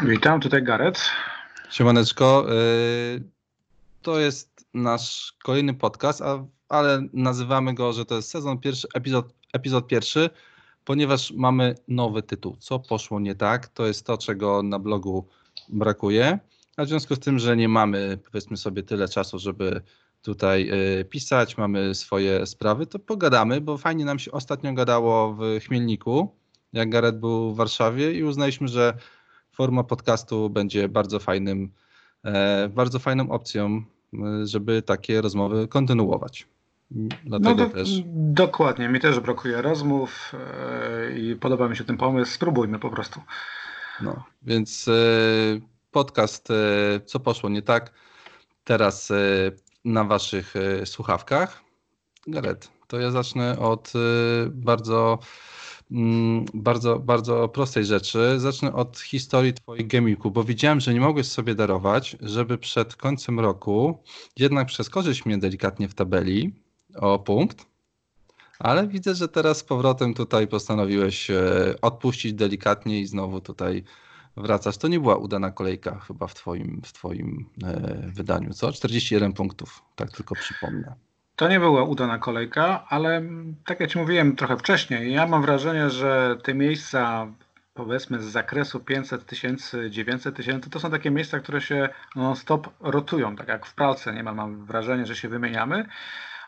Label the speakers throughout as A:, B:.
A: Witam, tutaj Gareth.
B: Siemaneczko. Y, to jest nasz kolejny podcast, ale nazywamy go, że to jest sezon pierwszy, epizod, epizod pierwszy, ponieważ mamy nowy tytuł. Co poszło nie tak? To jest to, czego na blogu brakuje. A w związku z tym, że nie mamy, powiedzmy sobie, tyle czasu, żeby tutaj y, pisać, mamy swoje sprawy, to pogadamy, bo fajnie nam się ostatnio gadało w Chmielniku, jak Gareth był w Warszawie i uznaliśmy, że forma podcastu będzie bardzo fajnym, e, bardzo fajną opcją, żeby takie rozmowy kontynuować.
A: Dlatego no do, też. Dokładnie, mi też brakuje rozmów e, i podoba mi się ten pomysł. Spróbujmy po prostu.
B: No, więc e, podcast Co poszło nie tak teraz na waszych słuchawkach. Garet, to ja zacznę od bardzo bardzo, bardzo prostej rzeczy. Zacznę od historii Twojej gamiku, bo widziałem, że nie mogłeś sobie darować, żeby przed końcem roku jednak przeskoczyć mnie delikatnie w tabeli o punkt, ale widzę, że teraz z powrotem tutaj postanowiłeś e, odpuścić delikatnie i znowu tutaj wracasz. To nie była udana kolejka chyba w Twoim, w twoim e, wydaniu, co? 41 punktów, tak tylko przypomnę.
A: To nie była udana kolejka, ale tak jak Ci mówiłem trochę wcześniej, ja mam wrażenie, że te miejsca powiedzmy z zakresu 500 tysięcy, 900 tysięcy, to są takie miejsca, które się non-stop rotują, tak jak w pralce, nie mam, wrażenie, że się wymieniamy,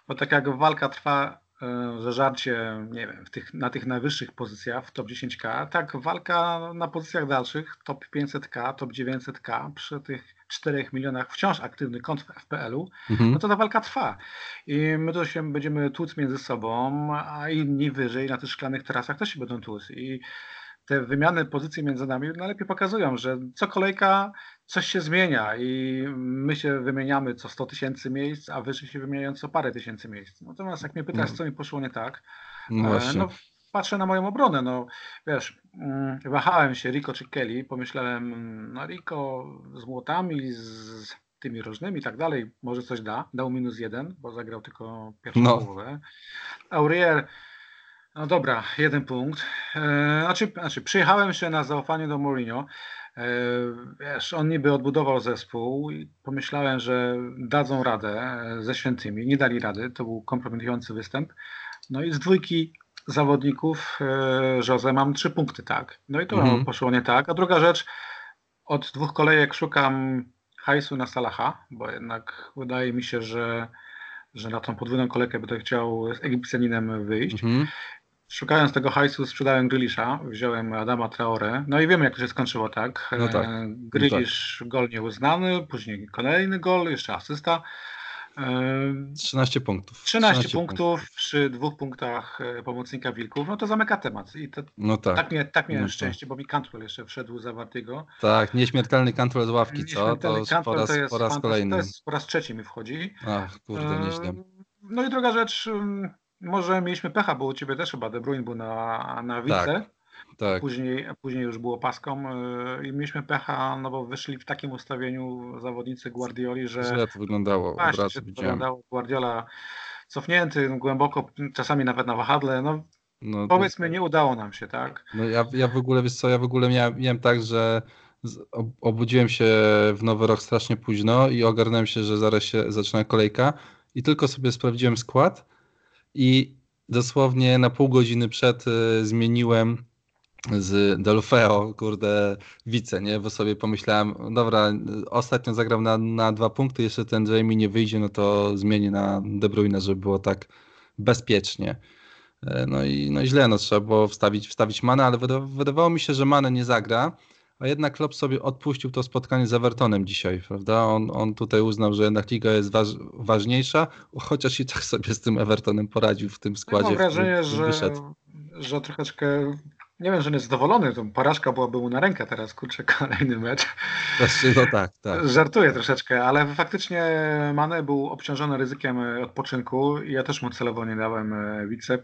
A: bo tak jak walka trwa E, zażarcie, nie wiem, tych, na tych najwyższych pozycjach w top 10K, tak walka na pozycjach dalszych, top 500K, top 900K, przy tych 4 milionach wciąż aktywnych kont w FPL-u, mhm. no to ta walka trwa. I my to się będziemy tłuc między sobą, a inni wyżej na tych szklanych trasach też się będą tłuc. I te wymiany pozycji między nami najlepiej pokazują, że co kolejka coś się zmienia i my się wymieniamy co 100 tysięcy miejsc, a wyżej się wymieniają co parę tysięcy miejsc. Natomiast jak mnie pytasz, no. co mi poszło nie tak, no, e, no patrzę na moją obronę, no wiesz, mm, wahałem się Rico czy Kelly, pomyślałem, no Rico z młotami, z tymi różnymi i tak dalej, może coś da, dał minus jeden, bo zagrał tylko pierwszą no. połowę. Aurier no dobra, jeden punkt. E, znaczy, znaczy, przyjechałem się na zaufanie do Mourinho. E, wiesz, on niby odbudował zespół i pomyślałem, że dadzą radę e, ze świętymi. Nie dali rady, to był kompromitujący występ. No i z dwójki zawodników Jose mam trzy punkty, tak. No i to mhm. poszło nie tak. A druga rzecz, od dwóch kolejek szukam hajsu na Salaha, bo jednak wydaje mi się, że że na tą podwójną kolejkę będę chciał z Egipcjaninem wyjść. Mhm. Szukając tego hajsu sprzedałem Grylisza, wziąłem Adama Traore, no i wiemy jak to się skończyło, tak? No tak. E, Grylisz no tak. gol nieuznany, później kolejny gol, jeszcze asysta.
B: 13 punktów.
A: 13, 13 punktów, punktów przy dwóch punktach e, pomocnika Wilków, no to zamyka temat. I to, no tak. Tak, tak miałem no szczęście, bo mi Cantwell jeszcze wszedł zawartego.
B: Tak, nieśmiertelny Cantwell z ławki, co? To po raz,
A: to jest
B: po raz kolejny. To
A: jest po raz trzeci mi wchodzi.
B: Ach, kurde, nieźle.
A: No i druga rzecz, może mieliśmy pecha, bo u ciebie też chyba De Bruyne był na, na wice. Tak, tak. Później, później już było paską yy, i mieliśmy pecha, no bo wyszli w takim ustawieniu zawodnicy Guardioli, że...
B: Źle to wyglądało,
A: właśnie, to wyglądało. Guardiola cofnięty głęboko, czasami nawet na wahadle, no, no powiedzmy nie udało nam się, tak?
B: No ja, ja w ogóle, wiesz co, ja w ogóle miałem, miałem tak, że obudziłem się w Nowy Rok strasznie późno i ogarnąłem się, że zaraz się zaczyna kolejka i tylko sobie sprawdziłem skład i dosłownie na pół godziny przed y, zmieniłem z Delfeo, kurde, wice, nie? Bo sobie pomyślałem, dobra, ostatnio zagrał na, na dwa punkty, jeszcze ten Jamie nie wyjdzie, no to zmienię na De Bruyne, żeby było tak bezpiecznie. E, no i no źle, no trzeba było wstawić, wstawić Manę, ale wydawało mi się, że Manę nie zagra, a jednak Klopp sobie odpuścił to spotkanie z Evertonem dzisiaj, prawda? On, on tutaj uznał, że jednak liga jest waż, ważniejsza, chociaż i tak sobie z tym Evertonem poradził w tym składzie. Ja
A: mam wrażenie, że, że troszeczkę nie wiem, że nie jest zadowolony, to porażka byłaby mu na rękę teraz, kurczę, kolejny mecz.
B: Znaczy, no tak, tak.
A: Żartuję troszeczkę, ale faktycznie Mane był obciążony ryzykiem odpoczynku i ja też mu celowo nie dałem e, wice,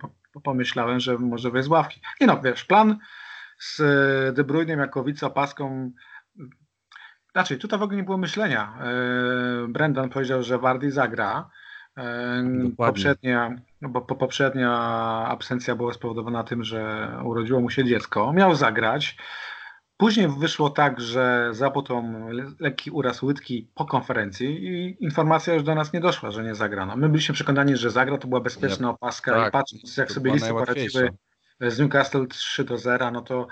A: pomyślałem, że może wyjść z ławki. I no, wiesz, plan z e, De Bruynem jako wiceopaską. Znaczy, tutaj w ogóle nie było myślenia. E, Brendan powiedział, że Wardy zagra. E, poprzednia, bo poprzednia absencja była spowodowana tym, że urodziło mu się dziecko. Miał zagrać. Później wyszło tak, że zapotą lekki uraz łydki po konferencji i informacja już do nas nie doszła, że nie zagrano. My byliśmy przekonani, że zagra, to była bezpieczna ja, opaska tak, i patrząc jak sobie listy poradziły z Newcastle 3 do 0, no to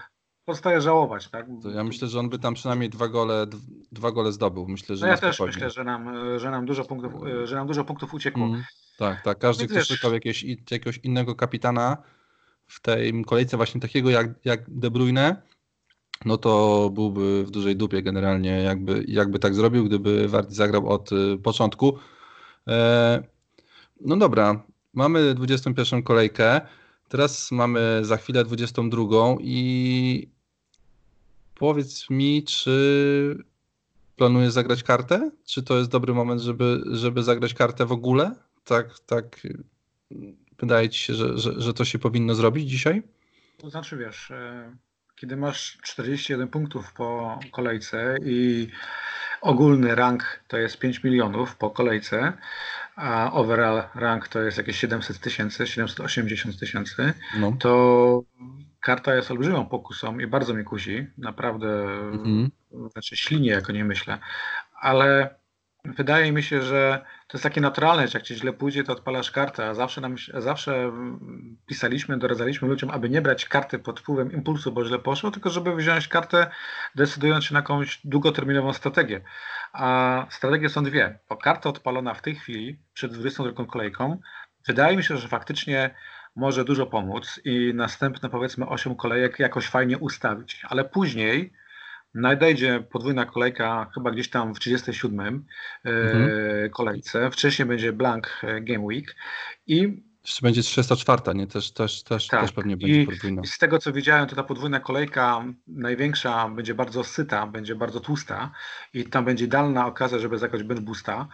A: pozostaje żałować. Tak?
B: To ja myślę, że on by tam przynajmniej dwa gole, dwa gole zdobył. Myślę, że
A: no ja też myślę, że nam, że nam dużo punktów, że nam dużo punktów uciekło. Mm,
B: tak, tak. Każdy, kto szukał jakiegoś, jakiegoś innego kapitana w tej kolejce właśnie takiego jak, jak De Bruyne, no to byłby w dużej dupie generalnie, jakby, jakby tak zrobił, gdyby Wardy zagrał od y, początku. E, no dobra, mamy 21 kolejkę, teraz mamy za chwilę 22 i powiedz mi, czy planujesz zagrać kartę? Czy to jest dobry moment, żeby, żeby zagrać kartę w ogóle? Tak, tak. Wydaje ci się, że, że, że to się powinno zrobić dzisiaj?
A: To znaczy, wiesz, e, kiedy masz 41 punktów po kolejce i ogólny rank to jest 5 milionów po kolejce, a overall rank to jest jakieś 700 tysięcy, 780 tysięcy, no. to karta jest olbrzymią pokusą i bardzo mnie kusi. Naprawdę, mhm. znaczy ślinie, jako nie myślę, ale wydaje mi się, że to jest takie naturalne, że jak ci źle pójdzie, to odpalasz kartę, a zawsze, nam, zawsze pisaliśmy, doradzaliśmy ludziom, aby nie brać karty pod wpływem impulsu, bo źle poszło, tylko żeby wziąć kartę, decydując się na jakąś długoterminową strategię. A strategie są dwie. Bo karta odpalona w tej chwili, przed 22 kolejką, wydaje mi się, że faktycznie może dużo pomóc i następne powiedzmy 8 kolejek jakoś fajnie ustawić, ale później Nadejdzie podwójna kolejka chyba gdzieś tam w 37 e, mhm. kolejce. Wcześniej będzie blank e, Game Week i
B: jeszcze będzie 34, nie? Też, też, też, tak. też pewnie będzie I podwójna.
A: Z tego co widziałem, to ta podwójna kolejka największa będzie bardzo syta, będzie bardzo tłusta i tam będzie idealna okazja, żeby zagrać Ben Boosta.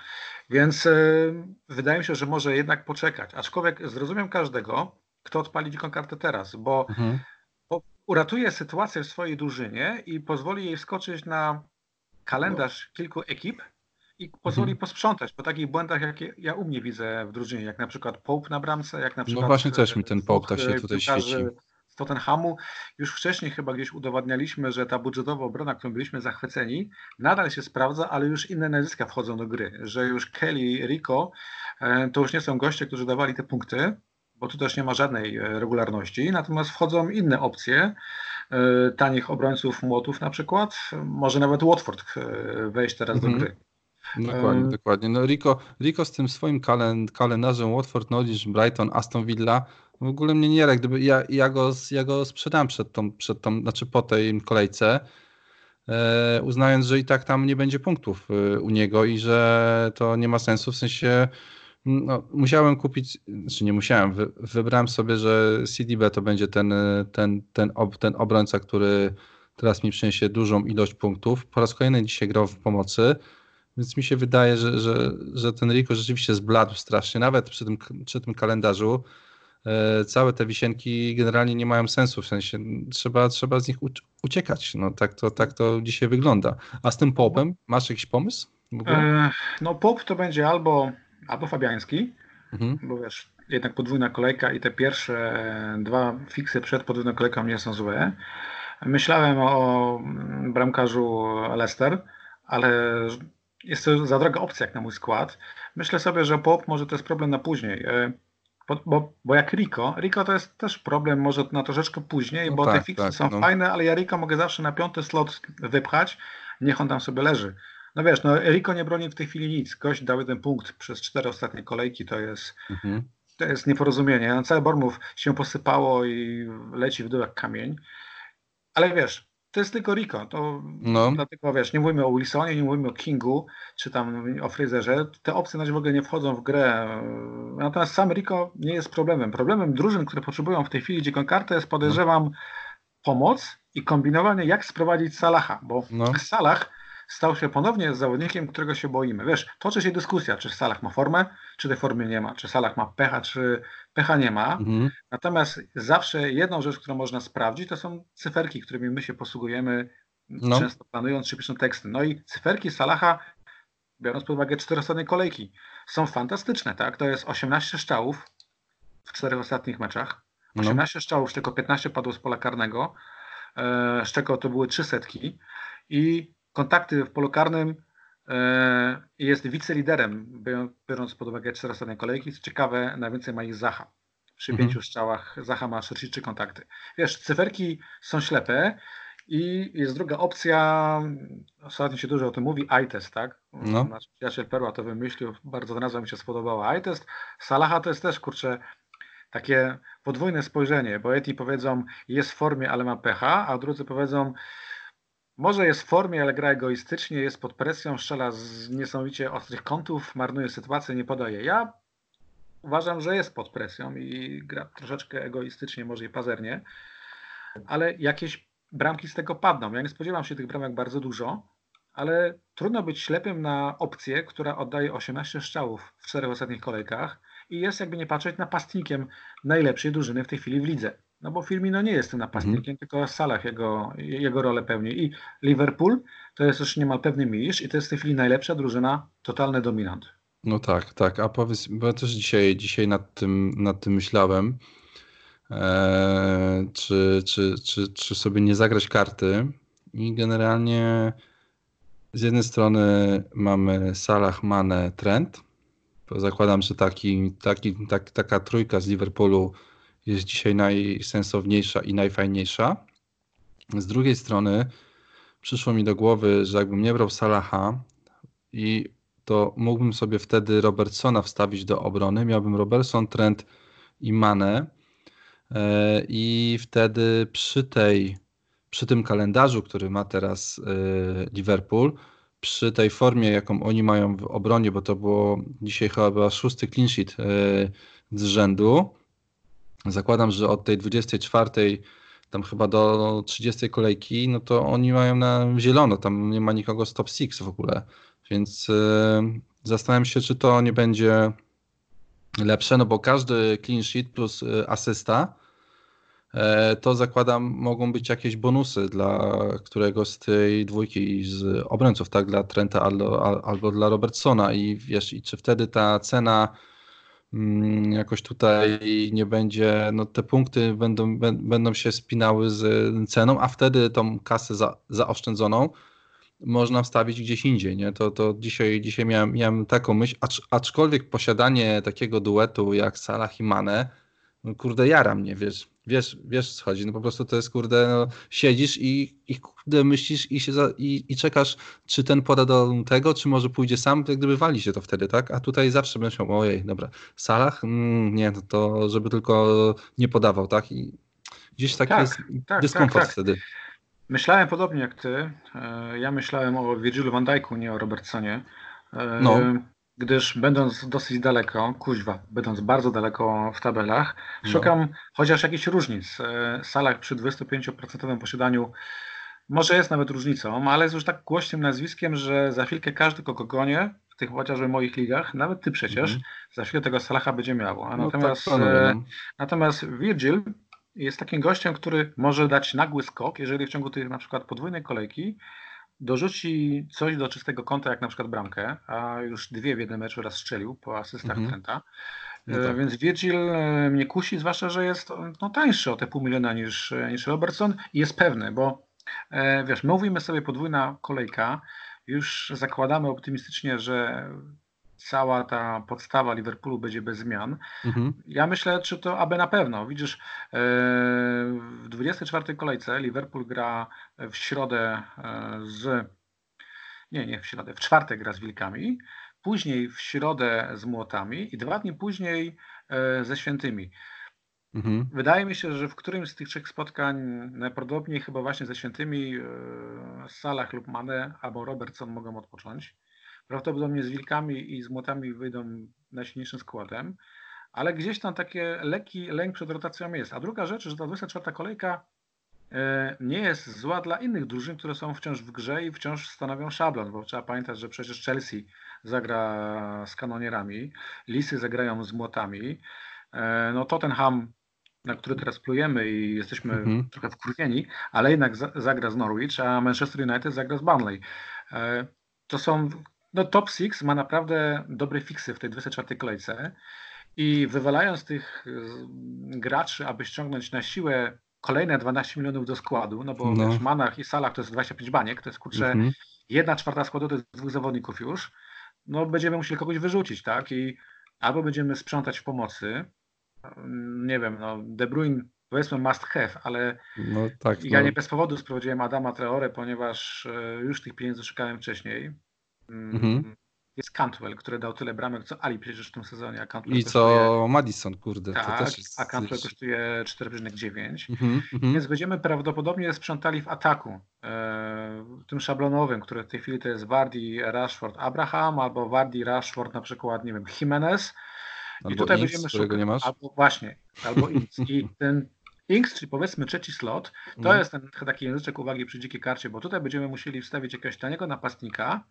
A: Więc yy, wydaje mi się, że może jednak poczekać. Aczkolwiek zrozumiem każdego, kto odpali dziką kartę teraz, bo mhm uratuje sytuację w swojej drużynie i pozwoli jej wskoczyć na kalendarz kilku ekip i pozwoli mhm. posprzątać po takich błędach, jakie ja u mnie widzę w drużynie, jak na przykład Pope na bramce, jak na no przykład...
B: No właśnie też mi ten Pope tak się tutaj świeci.
A: Z Tottenhamu już wcześniej chyba gdzieś udowadnialiśmy, że ta budżetowa obrona, którą byliśmy zachwyceni, nadal się sprawdza, ale już inne nazwiska wchodzą do gry, że już Kelly, Rico e, to już nie są goście, którzy dawali te punkty, bo tu też nie ma żadnej e, regularności. Natomiast wchodzą inne opcje, e, tanich obrońców młotów na przykład. Może nawet Watford wejść teraz mhm. do gry.
B: Dokładnie, um, dokładnie. No Rico, Rico z tym swoim kalend kalendarzem Watford, Norwich, Brighton, Aston Villa w ogóle mnie nie gdyby ja, ja, go, ja go sprzedam przed tą, przed tą, znaczy po tej kolejce, e, uznając, że i tak tam nie będzie punktów u niego i że to nie ma sensu, w sensie no, musiałem kupić, znaczy nie musiałem, wy, wybrałem sobie, że CDB to będzie ten, ten, ten, ob, ten obrońca, który teraz mi przyniesie dużą ilość punktów. Po raz kolejny dzisiaj grał w pomocy, więc mi się wydaje, że, że, że ten Rico rzeczywiście zbladł strasznie, nawet przy tym, przy tym kalendarzu. E, całe te wisienki generalnie nie mają sensu, w sensie trzeba, trzeba z nich uciekać. No, tak, to, tak to dzisiaj wygląda. A z tym popem masz jakiś pomysł?
A: E, no pop to będzie albo albo Fabiański, mhm. bo wiesz, jednak podwójna kolejka i te pierwsze dwa fiksy przed podwójną kolejką nie są złe. Myślałem o bramkarzu Leicester, ale jest to za droga opcja jak na mój skład. Myślę sobie, że Pop może to jest problem na później. E, bo, bo, bo jak Rico, Rico to jest też problem może na troszeczkę później, no bo tak, te fiksy tak, są no. fajne, ale ja Rico mogę zawsze na piąty slot wypchać, niech on tam sobie leży. No wiesz, no Eriko nie broni w tej chwili nic. Gość dał jeden punkt przez cztery ostatnie kolejki, to jest, mhm. to jest nieporozumienie. No, cały Bormów się posypało i leci w dół jak kamień. Ale wiesz, to jest tylko Rico. To no. Dlatego wiesz, nie mówimy o Wilsonie, nie mówimy o Kingu, czy tam o Fryzerze. Te opcje na w ogóle nie wchodzą w grę. Natomiast sam Rico nie jest problemem. Problemem drużyn, które potrzebują w tej chwili dziką kartę jest podejrzewam pomoc i kombinowanie, jak sprowadzić Salaha, bo no. Salah stał się ponownie zawodnikiem, którego się boimy. Wiesz, toczy się dyskusja, czy Salah ma formę, czy tej formy nie ma, czy Salah ma pecha, czy pecha nie ma. Mhm. Natomiast zawsze jedną rzecz, którą można sprawdzić, to są cyferki, którymi my się posługujemy, no. często planując czy pisząc teksty. No i cyferki Salaha, biorąc pod uwagę cztery ostatnie kolejki, są fantastyczne, tak? To jest 18 strzałów w czterech ostatnich meczach. 18 no. strzałów, tylko 15 padło z pola karnego. Szczeko to były trzy setki i kontakty w polu karnym jest wiceliderem, biorąc pod uwagę cztery ostatnie kolejki. Co ciekawe, najwięcej ma ich Zacha. Przy mhm. pięciu strzałach Zacha ma 43 kontakty. Wiesz, cyferki są ślepe, i jest druga opcja, ostatnio się dużo o tym mówi, iTest, tak? No. Nasz przyjaciel Perła to wymyślił, bardzo nazwa mi się spodobała. iTest, Salaha to jest też, kurczę, takie podwójne spojrzenie, bo jedni powiedzą, jest w formie, ale ma pecha, a drudzy powiedzą, może jest w formie, ale gra egoistycznie, jest pod presją, strzela z niesamowicie ostrych kątów, marnuje sytuację, nie podaje. Ja uważam, że jest pod presją i gra troszeczkę egoistycznie, może i pazernie, ale jakieś bramki z tego padną. Ja nie spodziewam się tych bramek bardzo dużo, ale trudno być ślepym na opcję, która oddaje 18 strzałów w czterech ostatnich kolejkach i jest, jakby nie patrzeć, napastnikiem najlepszej drużyny w tej chwili w lidze. No bo Firmino nie jest tym napastnikiem, mm. tylko Salah jego, jego rolę pełni. I Liverpool to jest już niemal pewny mistrz i to jest w tej chwili najlepsza drużyna, totalny dominant.
B: No tak, tak. A powiedz, bo ja też dzisiaj, dzisiaj nad, tym, nad tym myślałem. E, czy, czy, czy, czy sobie nie zagrać karty. I generalnie z jednej strony mamy Salah, Mane, Trent. Zakładam, że taki, taki, tak, taka trójka z Liverpoolu jest dzisiaj najsensowniejsza i najfajniejsza. Z drugiej strony przyszło mi do głowy, że jakbym nie brał Salaha i to mógłbym sobie wtedy Robertsona wstawić do obrony. Miałbym Robertson, Trent i Mane E, I wtedy przy tej, przy tym kalendarzu, który ma teraz e, Liverpool, przy tej formie, jaką oni mają w obronie, bo to było dzisiaj chyba szósty clean sheet e, z rzędu. Zakładam, że od tej 24 tam chyba do 30 kolejki, no to oni mają na zielono, tam nie ma nikogo z top 6 w ogóle. Więc zastanawiam się, czy to nie będzie lepsze, no bo każdy clean sheet plus asysta E, to zakładam mogą być jakieś bonusy dla którego z tej dwójki z obrońców, tak, dla Trenta albo, albo dla Robertsona i wiesz, i czy wtedy ta cena jakoś tutaj nie będzie, no te punkty będą, będą się spinały z ceną, a wtedy tą kasę za, zaoszczędzoną można wstawić gdzieś indziej, nie? To, to dzisiaj, dzisiaj miałem, miałem taką myśl, acz, aczkolwiek posiadanie takiego duetu jak Salah i Mane, no kurde, jara mnie, wiesz, wiesz, wiesz co chodzi, no po prostu to jest, kurde, no, siedzisz i, i kurde, myślisz i, się za, i, i czekasz, czy ten poda do tego, czy może pójdzie sam, jak gdyby wali się to wtedy, tak? A tutaj zawsze będziesz miał, ojej, dobra, Salah? Mm, nie, no to żeby tylko nie podawał, tak? I gdzieś taki tak, jest tak, dyskomfort tak, tak. wtedy.
A: Myślałem podobnie jak ty. E, ja myślałem o Virgilu van Dijku, nie o Robertsonie. E, no gdyż będąc dosyć daleko, kuźwa, będąc bardzo daleko w tabelach, no. szukam chociaż jakichś różnic. E, Salach przy 25% posiadaniu może jest nawet różnicą, ale jest już tak głośnym nazwiskiem, że za chwilkę każdy, kogo gonię, w tych chociażby moich ligach, nawet ty przecież, mm -hmm. za chwilę tego Salaha będzie miało. A no natomiast, tak, e, natomiast Virgil jest takim gościem, który może dać nagły skok, jeżeli w ciągu tej na przykład podwójnej kolejki dorzuci coś do czystego konta, jak na przykład bramkę, a już dwie w jednym meczu raz strzelił po asystach mhm. Trenta. No e, tak. Więc Virgil e, mnie kusi, zwłaszcza, że jest no, tańszy o te pół miliona niż, niż Robertson i jest pewny, bo e, wiesz, my mówimy sobie podwójna kolejka, już zakładamy optymistycznie, że cała ta podstawa Liverpoolu będzie bez zmian. Mhm. Ja myślę, czy to aby na pewno. Widzisz, e, w 24 kolejce Liverpool gra w środę e, z. Nie, nie w środę, w czwartek gra z Wilkami, później w środę z Młotami i dwa dni później e, ze Świętymi. Mhm. Wydaje mi się, że w którymś z tych trzech spotkań, najprawdopodobniej chyba właśnie ze Świętymi, Salah lub Mane albo Robertson mogą odpocząć. Prawdopodobnie z wilkami i z młotami wyjdą najsilniejszym składem, ale gdzieś tam takie lekki lęk przed rotacją jest. A druga rzecz, że ta 24 kolejka e, nie jest zła dla innych drużyn, które są wciąż w grze i wciąż stanowią szablon, bo trzeba pamiętać, że przecież Chelsea zagra z kanonierami, Lisy zagrają z młotami, e, no Tottenham, na który teraz plujemy i jesteśmy mhm. trochę wkurwieni, ale jednak zagra z Norwich, a Manchester United zagra z Burnley. E, to są no top 6 ma naprawdę dobre fiksy w tej 24 kolejce i wywalając tych graczy, aby ściągnąć na siłę kolejne 12 milionów do składu, no bo no. w Manach i Salach to jest 25 baniek, to jest kurczę, mhm. jedna czwarta składu to jest dwóch zawodników już, no będziemy musieli kogoś wyrzucić, tak? I albo będziemy sprzątać w pomocy, nie wiem, no De Bruyne powiedzmy must have, ale no, tak, ja no. nie bez powodu sprowadziłem Adama Traore, ponieważ e, już tych pieniędzy szukałem wcześniej. Mm, mhm jest Cantwell, który dał tyle bramek, co Ali przecież w tym sezonie. A
B: Cantwell I kosztuje... co Madison, kurde.
A: Tak, to też jest... a Cantwell kosztuje 4,9. Mhm, mhm, Więc będziemy prawdopodobnie sprzątali w ataku. E, tym szablonowym, który w tej chwili to jest Wardy, Rashford, Abraham, albo Wardy, Rashford, na przykład, nie wiem, Jimenez.
B: Albo I tutaj Inks, będziemy szukać. nie masz?
A: Albo właśnie, albo Inks. I ten Inks, czyli powiedzmy trzeci slot, to mm. jest ten taki języczek uwagi przy dzikiej karcie, bo tutaj będziemy musieli wstawić jakiegoś taniego napastnika,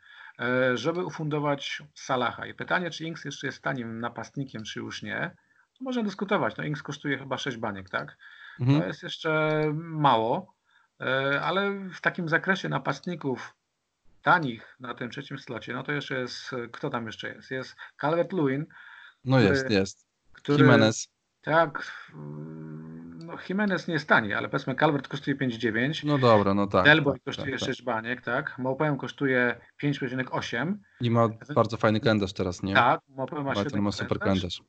A: żeby ufundować Salaha. I pytanie, czy Inks jeszcze jest tanim napastnikiem, czy już nie, to można dyskutować. No Inks kosztuje chyba 6 baniek, tak? Mhm. To jest jeszcze mało, e, ale w takim zakresie napastników tanich na tym trzecim slocie, no to jeszcze jest, kto tam jeszcze jest? Jest Calvert-Lewin.
B: No jest, jest. Który, Jimenez.
A: Tak, no Jimenez nie jest tani, ale powiedzmy Calvert kosztuje 5,9.
B: No dobra, no tak.
A: Delboy
B: tak,
A: kosztuje tak, 6 tak. baniek, tak. Maupeum kosztuje 5,8.
B: I ma bardzo fajny kalendarz teraz, nie?
A: Tak, Maupeum ma,
B: ma super kalendarz.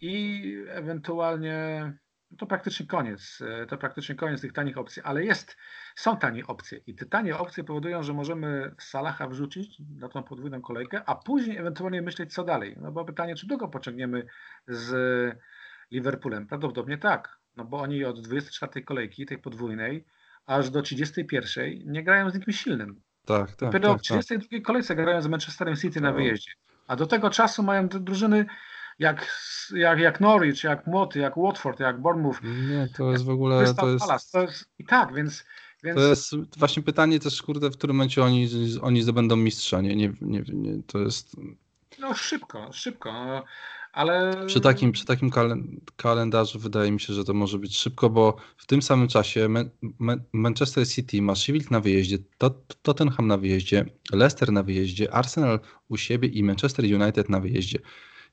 A: I ewentualnie to praktycznie koniec. To praktycznie koniec tych tanich opcji, ale jest, są tanie opcje i te tanie opcje powodują, że możemy Salaha wrzucić na tą podwójną kolejkę, a później ewentualnie myśleć co dalej. No bo pytanie, czy długo pociągniemy z Liverpoolem? Prawdopodobnie tak, no bo oni od 24 kolejki, tej podwójnej, aż do 31 nie grają z nikim silnym.
B: Tak, tak.
A: Dopiero
B: tak,
A: w 32 tak. kolejce grają z Manchesterem City na wyjeździe. A do tego czasu mają drużyny jak, jak, jak Norwich, jak Moty, jak Watford, jak Bournemouth.
B: Nie, to jest w ogóle. To jest...
A: to jest... I tak, więc, więc.
B: To jest właśnie pytanie też, kurde, w którym momencie oni, oni zdobędą mistrza. Nie, nie, nie, nie, to jest.
A: No szybko, szybko. Ale...
B: Przy takim, przy takim kalendarzu wydaje mi się, że to może być szybko, bo w tym samym czasie Manchester City ma Sheffield na wyjeździe, Tottenham na wyjeździe, Leicester na wyjeździe, Arsenal u siebie i Manchester United na wyjeździe.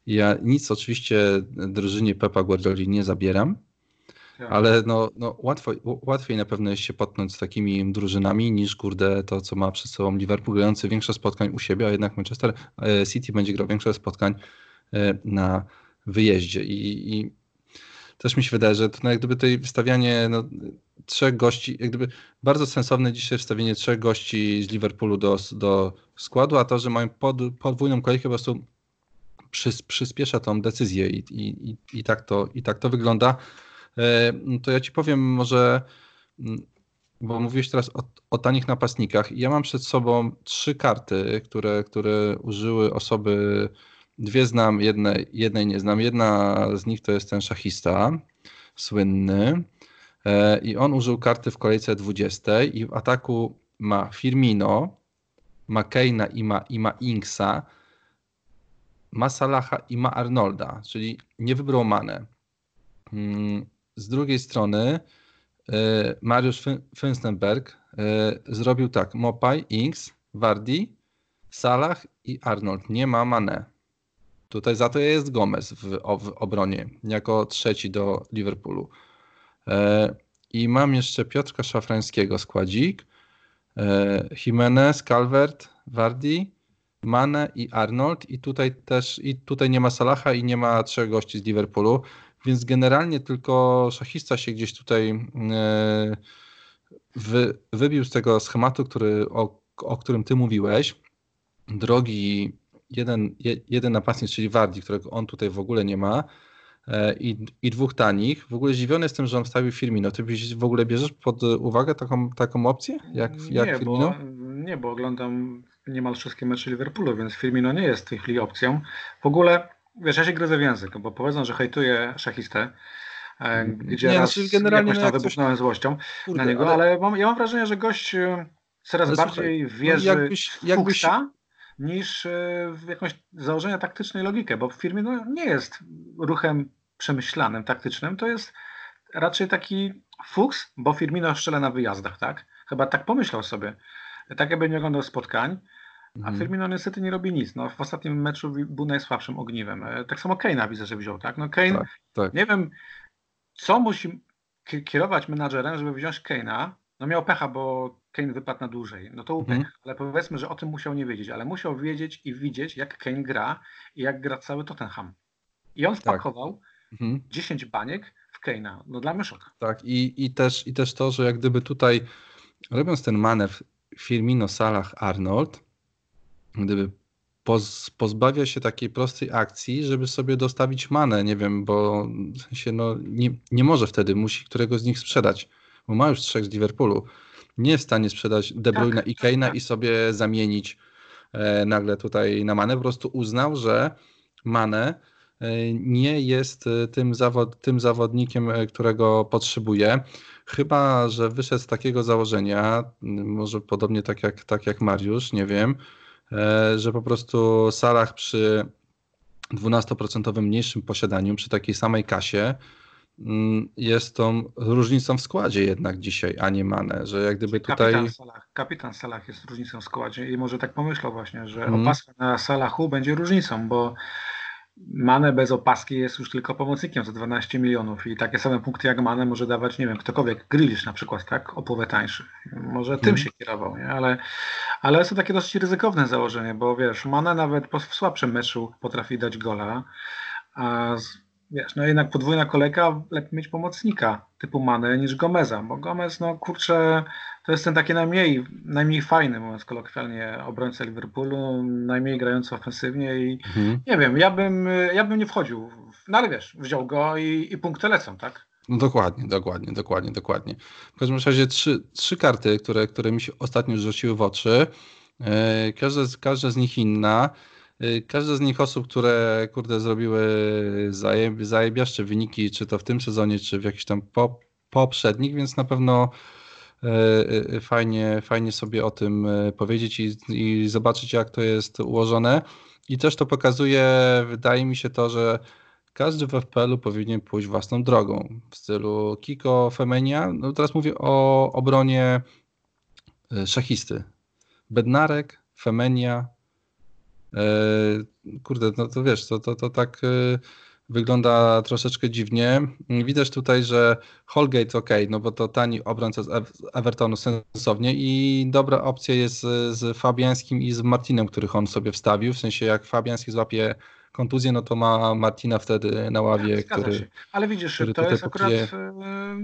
B: Ja nic oczywiście drużynie Pepa Guardioli nie zabieram, tak. ale no, no łatwo, łatwiej na pewno jest się potknąć z takimi drużynami niż kurde to, co ma przed sobą Liverpool grający większość spotkań u siebie, a jednak Manchester e, City będzie grał większość spotkań na wyjeździe. I, i też mi się wydaje, że to no, jak gdyby tutaj wstawianie no, trzech gości, jak gdyby bardzo sensowne dzisiaj wstawienie trzech gości z Liverpoolu do, do składu, a to, że mają pod, podwójną kolejkę po prostu przys, przyspiesza tą decyzję i, i, i, tak to, i tak to wygląda. E, to ja ci powiem może, mm, bo mówiłeś teraz o, o tanich napastnikach. Ja mam przed sobą trzy karty, które, które użyły osoby Dwie znam, jedne, jednej nie znam. Jedna z nich to jest ten szachista słynny e, i on użył karty w kolejce 20 i w ataku ma Firmino, ma Keina i ma, i ma Inksa, ma Salaha i ma Arnolda, czyli nie wybrał Manę. Mm, z drugiej strony e, Mariusz Fünstenberg e, zrobił tak, Mopaj, Inks, Wardi, Salah i Arnold. Nie ma Mane. Tutaj za to jest Gomez w, w obronie, jako trzeci do Liverpoolu. E, I mam jeszcze Piotrka Szafrańskiego, składzik, e, Jimenez, Calvert, Wardy, Mane i Arnold i tutaj też i tutaj nie ma Salaha i nie ma trzech gości z Liverpoolu, więc generalnie tylko szachista się gdzieś tutaj e, wy, wybił z tego schematu, który, o, o którym ty mówiłeś. Drogi jeden, jeden napastnik, czyli Wardi, którego on tutaj w ogóle nie ma e, i, i dwóch tanich. W ogóle zdziwiony jestem, że on wstawił Firmino. Ty w ogóle bierzesz pod uwagę taką, taką opcję jak, jak
A: nie, Firmino? Bo, nie, bo oglądam niemal wszystkie mecze Liverpoolu, więc Firmino nie jest w tej chwili opcją. W ogóle, wiesz, ja się gryzę w język, bo powiedzą, że hejtuję szachistę, e, gdzie nie, raz znaczy generalnie jakoś tam no wybuchnąłem coś... złością Kurde, na niego, ale, ale mam, ja mam wrażenie, że gość e, coraz ale bardziej słuchaj, no wierzy jakbyś, jakbyś, niż e, w jakąś założenia taktycznej logikę, bo w firmie no, nie jest ruchem przemyślanym, taktycznym, to jest raczej taki fuks, bo Firmino szczele na wyjazdach, tak? Chyba tak pomyślał sobie. Tak jakby nie oglądał spotkań, a mhm. Firmino niestety nie robi nic. No, w ostatnim meczu był najsłabszym ogniwem. E, tak samo Kane'a widzę, że wziął, tak? No Kane, tak, tak. nie wiem, co musi... kierować menadżerem, żeby wziąć Kane'a, no miał pecha, bo Kane wypadł na dłużej. No to upech, mhm. ale powiedzmy, że o tym musiał nie wiedzieć, ale musiał wiedzieć i widzieć, jak Kane gra i jak gra cały Tottenham. I on tak. wpakował tak. mhm. 10 baniek w Kane'a. No dla mnie szok.
B: Tak, i, i, też, i też to, że jak gdyby tutaj robiąc ten manewr Firmino, Salah, Arnold, gdyby poz, pozbawia się takiej prostej akcji, żeby sobie dostawić manę, nie wiem, bo w sensie no, nie, nie może wtedy, musi którego z nich sprzedać, bo ma już trzech z Liverpoolu. Nie jest w stanie sprzedać De Bruyne tak, i Kane'a tak. i sobie zamienić e, nagle tutaj na manę. Po prostu uznał, że manę e, nie jest e, tym, zawod, tym zawodnikiem, e, którego potrzebuje. Chyba, że wyszedł z takiego założenia, może podobnie tak jak, tak jak Mariusz, nie wiem, E, że po prostu Salah przy 12% mniejszym posiadaniu, przy takiej samej kasie, jest tą różnicą w składzie jednak dzisiaj, a nie Mane, że jak gdyby tutaj...
A: Kapitan Salah, kapitan Salah jest różnicą w składzie i może tak pomyślał właśnie, że mm. opaska na Salahu będzie różnicą, bo Mane bez opaski jest już tylko pomocnikiem za 12 milionów i takie same punkty jak Mane może dawać, nie wiem, ktokolwiek, Grealish na przykład, tak, o połowę tańszy. Może tym hmm. się kierował, nie? Ale, ale jest to takie dosyć ryzykowne założenie, bo wiesz, Mane nawet w słabszym meczu potrafi dać gola, a wiesz, no jednak podwójna kolejka, lepiej mieć pomocnika typu Mane niż Gomeza, bo Gomez, no kurczę, to jest ten taki najmniej, najmniej fajny, mówiąc kolokwialnie, obrońca Liverpoolu, najmniej grający ofensywnie i mhm. nie wiem, ja bym, ja bym nie wchodził, no ale wiesz, wziął go i, i punkty lecą, tak?
B: No dokładnie, dokładnie, dokładnie, dokładnie. W każdym razie trzy, trzy karty, które, które mi się ostatnio rzuciły w oczy, yy, każda, każda z nich inna. Y, każda z nich osób, które kurde zrobiły zajeb, zajebiaszcze wyniki, czy to w tym sezonie, czy w jakichś tam po, poprzednich, więc na pewno y, y, fajnie, fajnie sobie o tym powiedzieć i, i zobaczyć, jak to jest ułożone. I też to pokazuje, wydaje mi się to, że każdy w FPL-u powinien pójść własną drogą w stylu Kiko, Femenia. No teraz mówię o obronie szachisty. Bednarek, Femenia, kurde, no to wiesz, to, to, to tak e, wygląda troszeczkę dziwnie. Widać tutaj, że Holgate ok, no bo to tani obrońca z Evertonu sensownie i dobra opcja jest z Fabiańskim i z Martinem, których on sobie wstawił, w sensie jak Fabiański złapie kontuzję, no to ma Martina wtedy na ławie,
A: tak,
B: który... Się.
A: Ale widzisz, to jest akurat e,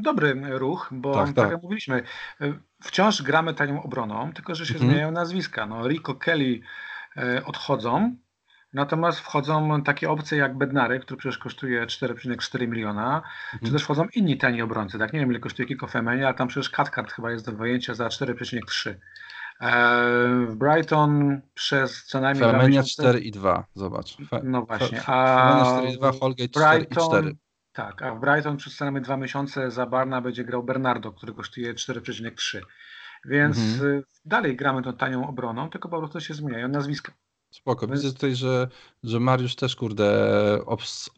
A: dobry ruch, bo tak, tak, tak, jak mówiliśmy, wciąż gramy tanią obroną, tylko że się mhm. zmieniają nazwiska. No, Rico Kelly E, odchodzą. Natomiast wchodzą takie opcje jak Bednary, który przecież kosztuje 4,4 miliona, mhm. czy też wchodzą inni tani obrońcy. Tak nie wiem ile kosztuje Kiko Femenia, ale tam przecież Cathcart chyba jest do wyjęcia za 4,3. E, w Brighton przez co najmniej
B: Femenia 4,2, zobacz.
A: Fe, no właśnie. A
B: Femenia 4,2, Holgate 4,4.
A: Tak, a w Brighton przez co najmniej dwa miesiące za Barna będzie grał Bernardo, który kosztuje 4,3. Więc mhm. Y, dalej gramy tą tanią obroną, tylko po prostu się zmieniają nazwiska.
B: Spoko. Widzę tutaj, że, że Mariusz też, kurde,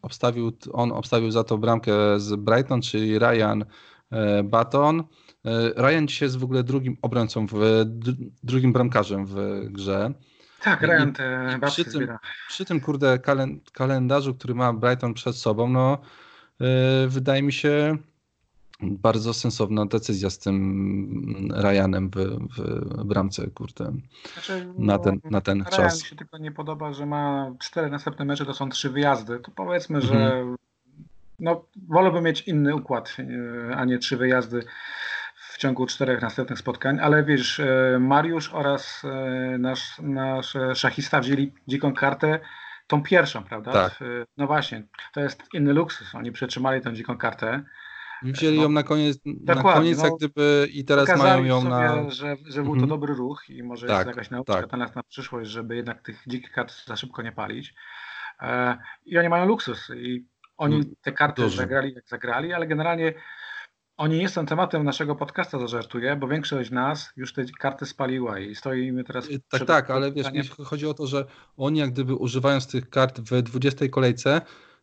B: obstawił, on obstawił za to bramkę z Brighton, czyli Ryan e, Baton. E, Ryan dzisiaj jest w ogóle drugim obrońcą, w, drugim bramkarzem w grze.
A: Tak, Ryan te
B: przy tym, przy tym, kurde, kalendarzu, który ma Brighton przed sobą, no e, wydaje mi się, bardzo sensowna decyzja z tym Ryanem w, w bramce, kurde, znaczy, na ten, na ten Ryan czas.
A: mi się tylko nie podoba, że ma cztery następne mecze, to są trzy wyjazdy. To powiedzmy, mhm. że no, wolałbym mieć inny układ, e, a nie trzy wyjazdy w ciągu czterech następnych spotkań, ale wiesz, e, Mariusz oraz e, nasz, nasz szachista wzięli dziką kartę, tą pierwszą, prawda?
B: Tak.
A: No właśnie, to jest inny luksus. Oni przetrzymali tą dziką kartę.
B: Wzięli no, ją na koniec, na koniec no, jak gdyby i teraz mają ją
A: sobie,
B: na...
A: Że, że był to mhm. dobry ruch i może tak, jest jakaś nauka tak. na przyszłość, żeby jednak tych dzikich kart za szybko nie palić. E, I oni mają luksus i oni mm, te karty Duży. zagrali jak zagrali, ale generalnie oni nie są tematem naszego podcasta, zażartuję, bo większość z nas już te karty spaliła i stoimy teraz...
B: Y, tak, tak, ale wiesz, chodzi o to, że oni jak gdyby używając tych kart w 20 kolejce,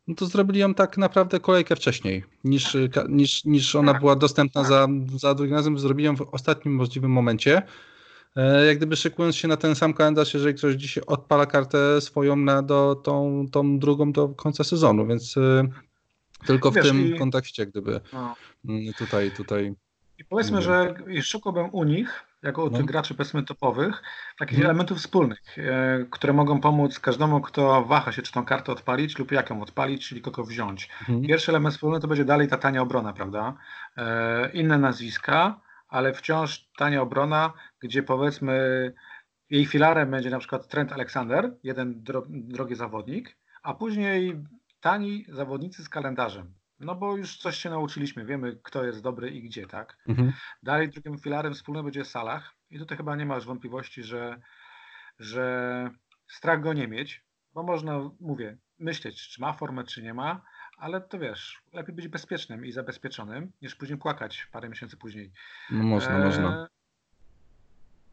B: no to zrobili ją tak naprawdę kolejkę wcześniej, niż, niż, niż ona była dostępna za, za drugim razem. Zrobili ją w ostatnim możliwym momencie. E, jak gdyby szykując się na ten sam kalendarz, jeżeli ktoś dzisiaj odpala kartę swoją na do, tą, tą drugą do końca sezonu, więc e, tylko w Wiesz, tym i... kontekście gdyby. No. Mm, tutaj, tutaj.
A: I powiedzmy, że szukałbym u nich, jako
B: No.
A: tych graczy powiedzmy topowych, takich
B: Mhm.
A: elementów wspólnych, e, które mogą pomóc każdemu, kto waha się, czy tą kartę odpalić lub jak ją odpalić, czyli kogo wziąć.
B: Mhm.
A: Pierwszy element wspólny to będzie dalej ta tania obrona, prawda? E, inne nazwiska, ale wciąż tania obrona, gdzie powiedzmy jej filarem będzie na przykład Trent Alexander, jeden dro, drogi zawodnik, a później tani zawodnicy z kalendarzem. No bo już coś się nauczyliśmy, wiemy kto jest dobry i gdzie, tak?
B: Mhm.
A: Dalej drugim filarem wspólnym będzie Salah i tutaj chyba nie masz wątpliwości, że, że strach go nie mieć, bo można, mówię, myśleć, czy ma formę, czy nie ma, ale to wiesz, lepiej być bezpiecznym i zabezpieczonym, niż później płakać parę miesięcy później.
B: No można,
A: E,
B: można.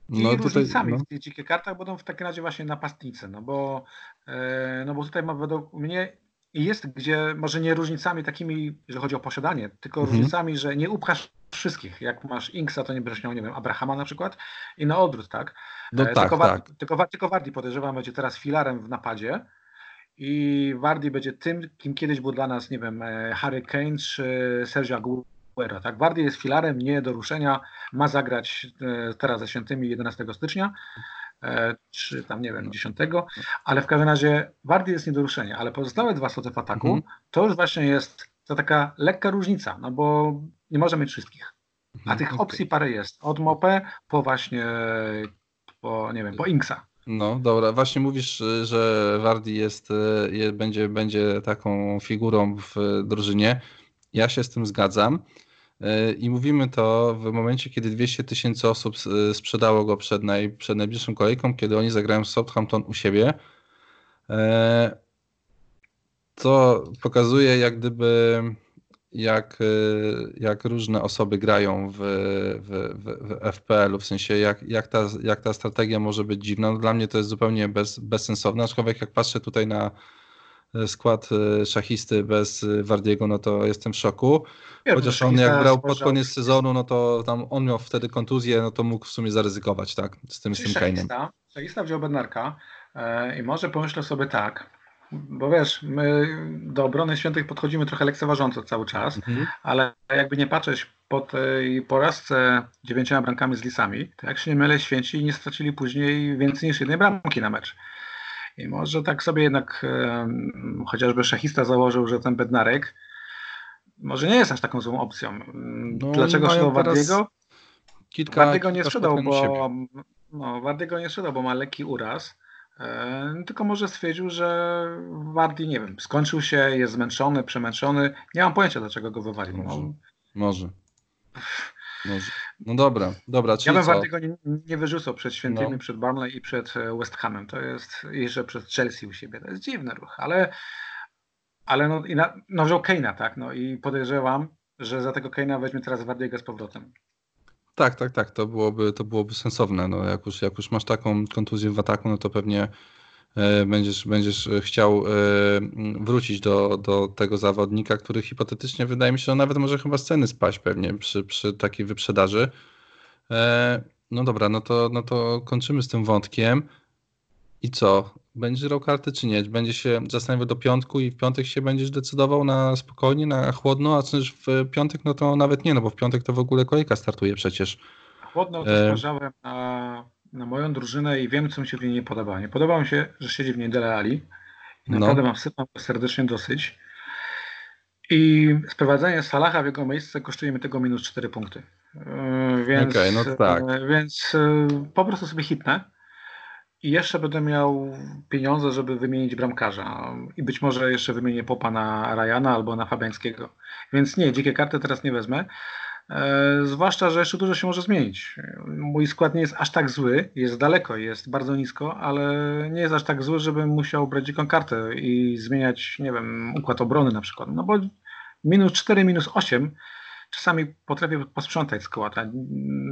A: I
B: No tutaj,
A: różnicami
B: no.
A: w tych dzikich kartach będą w takim razie właśnie napastnicy, no bo, e, no bo tutaj ma według mnie i jest gdzie, może nie różnicami takimi, jeżeli chodzi o posiadanie, tylko
B: Mhm.
A: różnicami, że nie upchasz wszystkich. Jak masz Inksa, to nie będziesz miał, nie wiem, Abrahama na przykład i na odwrót, tak?
B: No
A: E,
B: tak,
A: tylko,
B: tak.
A: tylko, tylko Wardi podejrzewam będzie teraz filarem w napadzie i Wardi będzie tym, kim kiedyś był dla nas, nie wiem, e, Harry Kane czy Sergio Aguero. Tak? Wardi jest filarem nie do ruszenia, ma zagrać e, teraz ze świętymi 11 stycznia, czy tam, nie wiem, 10, ale w każdym razie Wardi jest nie do ruszenia, ale pozostałe dwa sloty w ataku,
B: Mhm.
A: to już właśnie jest to taka lekka różnica, no bo nie może mieć wszystkich. A
B: Mhm,
A: tych
B: okej.
A: opcji parę jest. Od Mopę po właśnie, po, nie wiem, po Inksa.
B: No dobra, właśnie mówisz, że Wardi jest, je, będzie, będzie taką figurą w drużynie. Ja się z tym zgadzam. Y, I mówimy to w momencie, kiedy 200 tysięcy osób y, sprzedało go przed, naj, przed najbliższą kolejką, kiedy oni zagrają Southampton u siebie. E, To pokazuje jak gdyby jak, jak różne osoby grają w, w, w, w FPL-u, w sensie jak, jak, ta, jak ta strategia może być dziwna. No dla mnie to jest zupełnie bez, bezsensowne, aczkolwiek jak patrzę tutaj na e, skład e, szachisty bez e, Wardiego, no to jestem w szoku. Chociaż on jak brał pod koniec sezonu, no to tam on miał wtedy kontuzję, no to mógł w sumie zaryzykować, tak, z tym, z tym Kane'em.
A: Szachista, Szachista wziął Bednarka e, i może pomyślę sobie tak, bo wiesz, my do obrony świętych podchodzimy trochę lekceważąco cały czas,
B: Mhm.
A: ale jakby nie patrzeć po tej porażce dziewięcioma bramkami z Lisami, to jak się nie mylę, święci nie stracili później więcej niż jednej bramki na mecz. I może tak sobie jednak chociażby szachista założył, że ten Bednarek może nie jest aż taką złą opcją.
B: No,
A: Dlaczego sprzedał Wardiego?
B: Kilka,
A: Wardiego nie sprzedał, bo no, Wardiego nie sprzedał, bo ma lekki uraz. E, tylko może stwierdził, że Wardi, nie wiem, skończył się, jest zmęczony, przemęczony. Nie mam pojęcia, dlaczego go wywalił. No,
B: Może. Może. No dobra, dobra,
A: ja
B: czyli
A: bym
B: co?
A: Wardiego nie, nie wyrzucał przed świętymi,
B: No.
A: przed Burnley i przed e, West Hamem. To jest, i że przed Chelsea u siebie. To jest dziwny ruch, ale, ale no, i na, no wziął Kane'a, tak? No i podejrzewam, że za tego Kane'a weźmie teraz Wardiego z powrotem.
B: Tak, tak, tak, to byłoby, to byłoby sensowne. No, jak, już, jak już masz taką kontuzję w ataku, no to pewnie będziesz, będziesz chciał e, wrócić do, do tego zawodnika, który hipotetycznie wydaje mi się, że nawet może chyba z ceny spaść pewnie przy, przy takiej wyprzedaży. E, no dobra, no to, no to kończymy z tym wątkiem. I co? Będziesz grał karty czy nie? Będzie się zastanawiał do piątku i w piątek się będziesz decydował na spokojnie, na chłodno, a też w piątek no to nawet nie, no bo w piątek to w ogóle kolejka startuje przecież.
A: Chłodno to
B: E.
A: na, na moją drużynę i wiem, co mi się w niej nie podoba. Nie podoba mi się, że siedzi w niej Dele Ali. I
B: No.
A: naprawdę mam sypam serdecznie dosyć. I sprowadzenie Salaha w jego miejsce kosztuje mi tego minus 4 punkty. Yy, Więc,
B: Okej, no tak.
A: yy, więc yy, po prostu sobie hitnę. I jeszcze będę miał pieniądze, żeby wymienić bramkarza. I być może jeszcze wymienię Popa na Ryana albo na Fabiańskiego. Więc nie, dzikie karty teraz nie wezmę. E, zwłaszcza, że jeszcze dużo się może zmienić. Mój skład nie jest aż tak zły, jest daleko, jest bardzo nisko, ale nie jest aż tak zły, żebym musiał brać dziką kartę i zmieniać, nie wiem, układ obrony na przykład. No bo minus 4, minus 8 czasami potrafię posprzątać skład.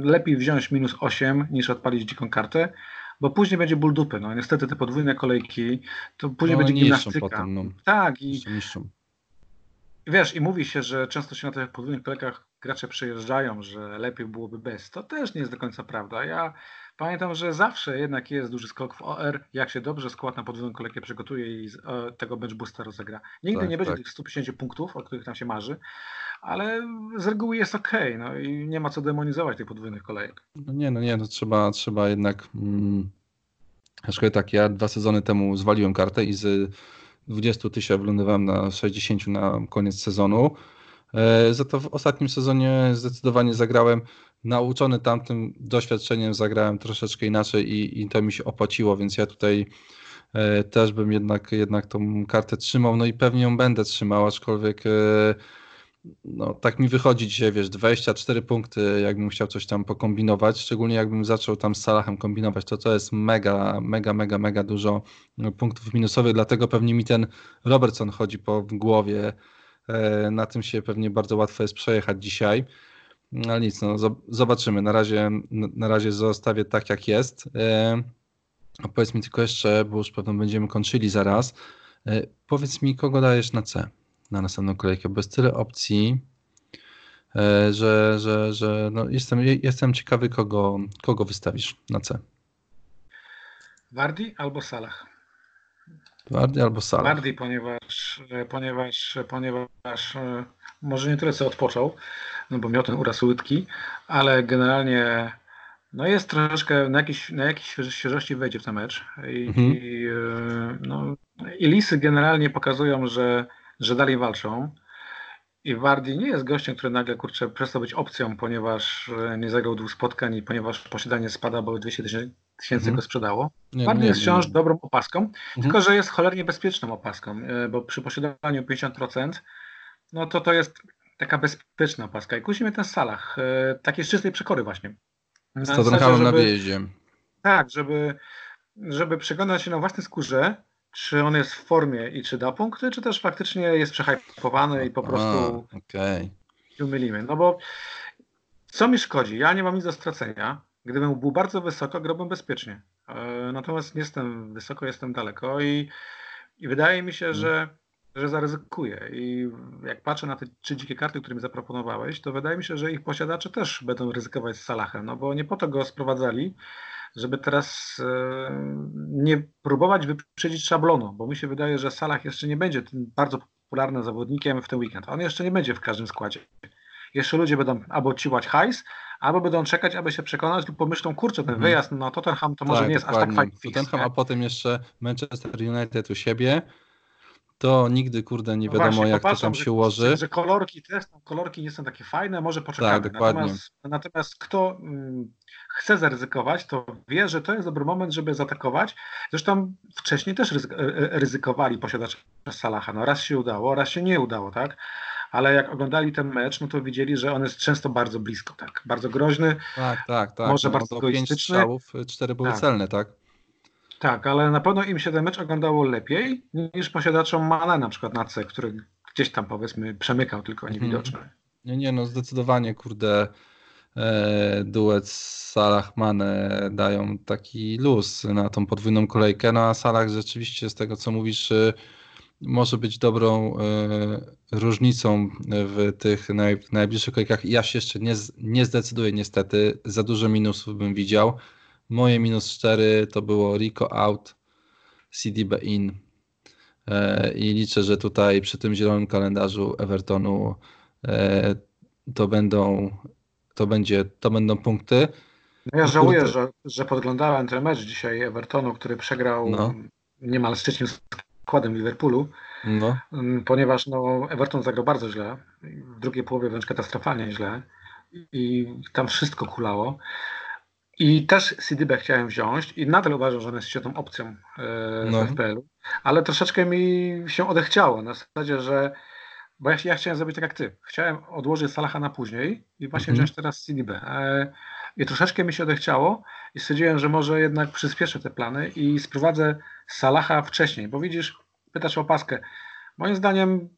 A: Lepiej wziąć minus 8 niż odpalić dziką kartę, bo później będzie ból dupy. No niestety te podwójne kolejki, to później
B: No,
A: będzie gimnastyka.
B: potem, no.
A: Tak, i. Wiesz, i mówi się, że często się na tych podwójnych kolejkach gracze przyjeżdżają, że lepiej byłoby bez. To też nie jest do końca prawda. Ja pamiętam, że zawsze jednak jest duży skok w OR, jak się dobrze skład na podwójną kolejkę przygotuje i z, o, tego bench boosta rozegra. Nigdy
B: Tak,
A: nie będzie
B: tak.
A: tych 150 punktów, o których nam się marzy, ale z reguły jest ok, no i nie ma co demonizować tych podwójnych kolejek.
B: No nie, no nie, no trzeba, trzeba jednak. Mm, aczkolwiek tak, ja dwa sezony temu zwaliłem kartę i z 20 tysięcy wylądowałem na 60 na koniec sezonu. E, za to w ostatnim sezonie zdecydowanie zagrałem. Nauczony tamtym doświadczeniem zagrałem troszeczkę inaczej i, i to mi się opłaciło, więc ja tutaj e, też bym jednak, jednak tą kartę trzymał. No i pewnie ją będę trzymał, aczkolwiek. No, tak mi wychodzi dzisiaj, wiesz, 24 punkty, jakbym chciał coś tam pokombinować, szczególnie jakbym zaczął tam z Salahem kombinować, to to jest mega, mega, mega, mega dużo no, punktów minusowych, dlatego pewnie mi ten Robertson chodzi po głowie, e, na tym się pewnie bardzo łatwo jest przejechać dzisiaj, no, ale nic, no, zob- zobaczymy, na razie, na razie zostawię tak jak jest. E, powiedz mi tylko jeszcze, bo już pewno będziemy kończyli zaraz, e, powiedz mi, kogo dajesz na C? Na następną kolejkę, bo jest tyle opcji, e, że, że, że no jestem, jestem ciekawy, kogo, kogo wystawisz na C.
A: Wardi albo Salah?
B: Wardy albo Salah.
A: Wardi, ponieważ, ponieważ, ponieważ e, może nie tyle co odpoczął, no bo miał ten uraz łydki, ale generalnie no jest troszeczkę na jakiejś, na jakiejś śwież- świeżości wejdzie w ten mecz i,
B: Mhm.
A: i, e, no, i Lisy generalnie pokazują, że, że dalej walczą. I Wardi nie jest gościem, który nagle kurczę przestał być opcją, ponieważ e, nie zagrał dwóch spotkań i ponieważ posiadanie spada, bo 200 tysięcy
B: Mhm.
A: go sprzedało.
B: Nie,
A: Wardi
B: nie,
A: jest wciąż
B: nie.
A: dobrą opaską,
B: Mhm.
A: tylko że jest cholernie bezpieczną opaską, e, bo przy posiadaniu 50%, no to to jest taka bezpieczna opaska. I kusi mnie ten Salah, e, takiej czystej przekory właśnie. Na
B: Z Tottenhamem na wyjeździe.
A: Tak, żeby, żeby przekonać się na własnej skórze, czy on jest w formie i czy da punkty, czy też faktycznie jest przehypowany i po prostu
B: A, Okej.
A: się mylimy. No bo co mi szkodzi? Ja nie mam nic do stracenia. Gdybym był bardzo wysoko, grałbym bezpiecznie. E, Natomiast nie jestem wysoko, jestem daleko i, i wydaje mi się, że, że zaryzykuję. I jak patrzę na te trzy dzikie karty, które mi zaproponowałeś, to wydaje mi się, że ich posiadacze też będą ryzykować z Salahem, no bo nie po to go sprowadzali, żeby teraz e, nie próbować wyprzedzić szablonu, bo mi się wydaje, że Salah jeszcze nie będzie tym bardzo popularnym zawodnikiem w ten weekend. On jeszcze nie będzie w każdym składzie. Jeszcze ludzie będą albo ciłać hajs, albo będą czekać, aby się przekonać lub pomyślą, kurczę, ten
B: Mhm.
A: wyjazd na Tottenham to może
B: Tak,
A: nie jest aż
B: dokładnie.
A: tak fajny
B: Tottenham,
A: nie?
B: a potem jeszcze Manchester United u siebie. To nigdy, kurde, nie
A: No
B: wiadomo,
A: właśnie,
B: jak to tam
A: że-
B: się ułoży.
A: Że, że kolorki też, kolorki nie są takie fajne, może poczekamy.
B: Tak, dokładnie.
A: Natomiast, natomiast kto mm, chce zaryzykować, to wie, że to jest dobry moment, żeby zaatakować. Zresztą wcześniej też e, e, ryzykowali posiadacze Salaha. No raz się udało, raz się nie udało, tak? Ale jak oglądali ten mecz, no to widzieli, że on jest często bardzo blisko, tak? Bardzo groźny,
B: Tak, tak, tak.
A: Może
B: no,
A: bardzo
B: do pięć
A: egoistyczny.
B: strzałów, cztery były
A: Tak.
B: celne, tak?
A: Tak, ale na pewno im się ten mecz oglądało lepiej niż posiadaczom Mane na przykład na C, który gdzieś tam powiedzmy przemykał tylko
B: Mhm.
A: niewidoczny.
B: Nie, nie, no zdecydowanie, kurde, e, duet Salah Mane dają taki luz na tą podwójną kolejkę, no a Salah rzeczywiście z tego, co mówisz, e, może być dobrą e, różnicą w tych naj, najbliższych kolejkach. Ja się jeszcze nie, nie zdecyduję niestety, za dużo minusów bym widział. Moje minus 4 to było Rico out, CDB in e, i liczę, że tutaj przy tym zielonym kalendarzu Evertonu e, to będą to będzie, to będą punkty.
A: No ja żałuję, że, że podglądałem ten mecz dzisiaj Evertonu, który przegrał
B: No.
A: niemal z trzecim składem Liverpoolu,
B: No,
A: ponieważ no, Everton zagrał bardzo źle, w drugiej połowie wręcz katastrofalnie źle i tam wszystko kulało. I też CDB chciałem wziąć i nadal uważam, że on jest świetną opcją e, w
B: No.
A: FPL-u, ale troszeczkę mi się odechciało na zasadzie, że bo ja, ja chciałem zrobić tak jak ty. Chciałem odłożyć Salaha na później i właśnie
B: Mhm.
A: wziąć teraz CDB. E, I troszeczkę mi się odechciało i stwierdziłem, że może jednak przyspieszę te plany i sprowadzę Salaha wcześniej, bo widzisz, pytasz o paskę. Moim zdaniem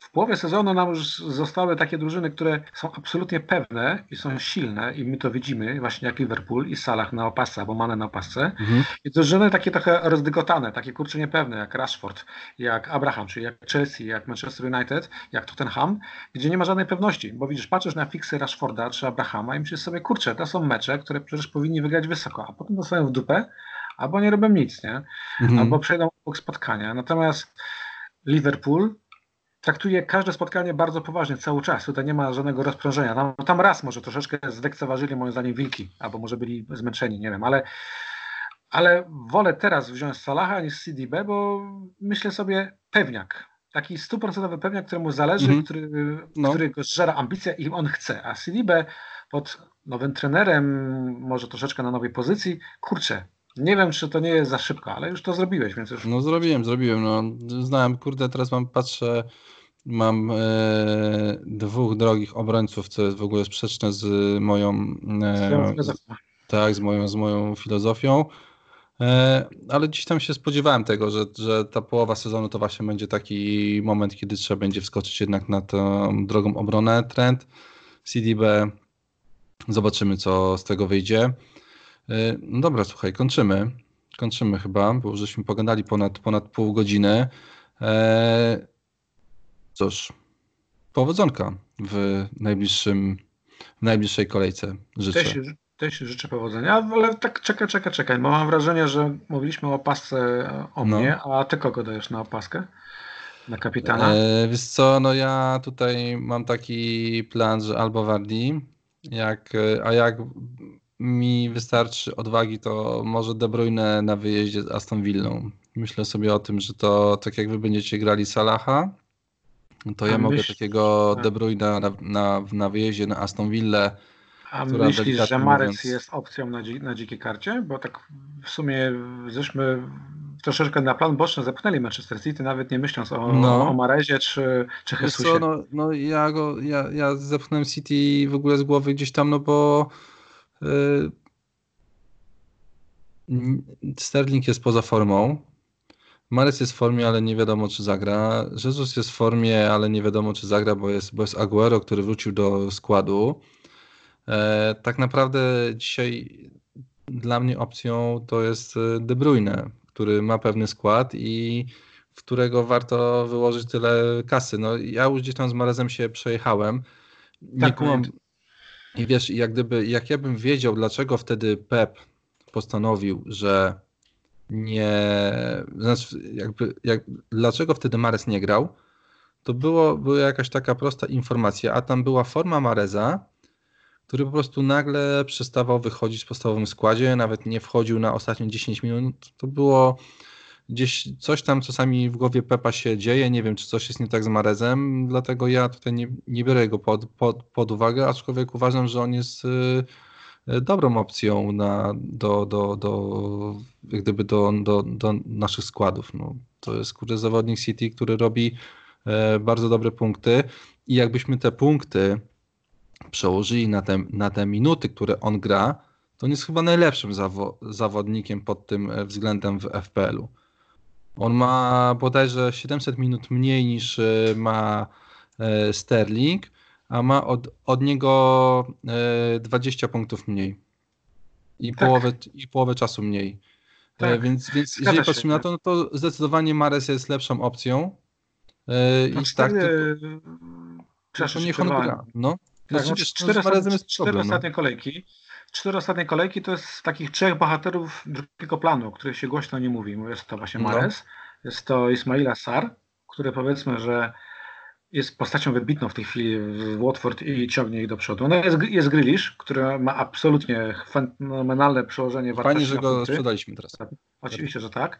A: w połowie sezonu nam już zostały takie drużyny, które są absolutnie pewne i są silne i my to widzimy, właśnie jak Liverpool i Salah na opasce, albo Mane na opasce. Mhm. I drużyny takie trochę rozdygotane, takie kurcze niepewne, jak Rashford, jak Abraham, czyli jak Chelsea, jak Manchester United, jak Tottenham, gdzie nie ma żadnej pewności, bo widzisz, patrzysz na fiksy Rashforda czy Abrahama i myślisz sobie, kurczę, to są mecze, które przecież powinni wygrać wysoko, a potem dostają w dupę, albo nie robią nic, nie? Mhm. Albo przejdą obok spotkania. Natomiast Liverpool traktuje każde spotkanie bardzo poważnie cały czas. Tutaj nie ma żadnego rozprężenia. Tam, tam raz może troszeczkę zlekceważyli moim zdaniem wilki, albo może byli zmęczeni, nie wiem, ale, ale wolę teraz wziąć Salaha niż CDB, bo myślę sobie pewniak. Taki stuprocentowy pewniak, któremu zależy, mm -hmm. który, no. który go ambicja i on chce. A CDB pod nowym trenerem, może troszeczkę na nowej pozycji, kurczę, nie wiem, czy to nie jest za szybko, ale już to zrobiłeś, więc już...
B: No zrobiłem, zrobiłem. No, znałem, kurde, teraz mam, patrzę, mam e, dwóch drogich obrońców, co jest w ogóle sprzeczne z moją... E, tak, z moją, z moją filozofią. E, ale gdzieś tam się spodziewałem tego, że, że ta połowa sezonu to właśnie będzie taki moment, kiedy trzeba będzie wskoczyć jednak na tą drogą obronę. Trend CDB, zobaczymy co z tego wyjdzie. E, no dobra, słuchaj, kończymy. Kończymy chyba, bo już żeśmy pogadali ponad, ponad pół godziny. E, cóż, powodzonka w najbliższym, w najbliższej kolejce życzę.
A: Też, też życzę powodzenia, ale tak czekaj, czekaj, czekaj, bo mam wrażenie, że mówiliśmy o opasce o no. mnie, a ty kogo dajesz na opaskę? Na kapitana?
B: E, wiesz co, no ja tutaj mam taki plan, że albo Wardi, jak, a jak mi wystarczy odwagi, to może De Bruyne na wyjeździe z Aston Villą. Myślę sobie o tym, że to tak jak wy będziecie grali Salaha, to ja mogę takiego De Bruyne na, na, na wyjeździe na Aston Villa.
A: A myślisz, że Marec mówiąc... jest opcją na, dzi na dzikiej karcie? Bo tak w sumie żeśmy troszeczkę na plan boczny zepchnęli Manchester City, nawet nie myśląc o, no. o Marezie czy, czy Jesusie.
B: no, no ja, go, ja, ja zepchnąłem City w ogóle z głowy gdzieś tam, no bo Sterling jest poza formą. Mares jest w formie, ale nie wiadomo, czy zagra. Jezus jest w formie, ale nie wiadomo, czy zagra, bo jest, bo jest Aguero, który wrócił do składu. E, tak naprawdę dzisiaj dla mnie opcją to jest De Bruyne, który ma pewny skład i w którego warto wyłożyć tyle kasy. No, ja już gdzieś tam z Marezem się przejechałem. Nie tak, kumam, i wiesz, jak gdyby, jak ja bym wiedział, dlaczego wtedy Pep postanowił, że nie, znaczy jakby, jak, dlaczego wtedy Mares nie grał, to było, była jakaś taka prosta informacja, a tam była forma Mareza, który po prostu nagle przestawał wychodzić w podstawowym składzie, nawet nie wchodził na ostatnie 10 minut. To było gdzieś coś tam czasami w głowie Pepa się dzieje, nie wiem czy coś jest nie tak z Marezem, dlatego ja tutaj nie, nie biorę go pod, pod, pod uwagę, aczkolwiek uważam, że on jest y, dobrą opcją na, do, do, do, jak gdyby do, do, do naszych składów. No, to jest kurde zawodnik City, który robi e, bardzo dobre punkty i jakbyśmy te punkty przełożyli na te, na te minuty, które on gra, to on jest chyba najlepszym zawo zawodnikiem pod tym e, względem w FPL-u. On ma bodajże 700 minut mniej niż e, ma e, Sterling, a ma od, od niego 20 e, punktów mniej. I, tak. połowę, i połowę czasu mniej. Tak. Więc, więc jeżeli patrzymy na to, no to zdecydowanie Mares jest lepszą opcją.
A: I tak, to,
B: to niech on gra. No.
A: Tak, no, cztery, cztery no. ostatnie kolejki cztery ostatnie kolejki to jest z takich trzech bohaterów drugiego planu, o których się głośno nie mówi. Jest to właśnie. Mares, no. jest to Ismaila Sar, który powiedzmy, że jest postacią wybitną w tej chwili w Watford i ciągnie ich do przodu. No jest, jest Grealish, który ma absolutnie fenomenalne przełożenie
B: wartości. Fajnie, że go punkty. sprzedaliśmy teraz.
A: Tak, oczywiście, że tak.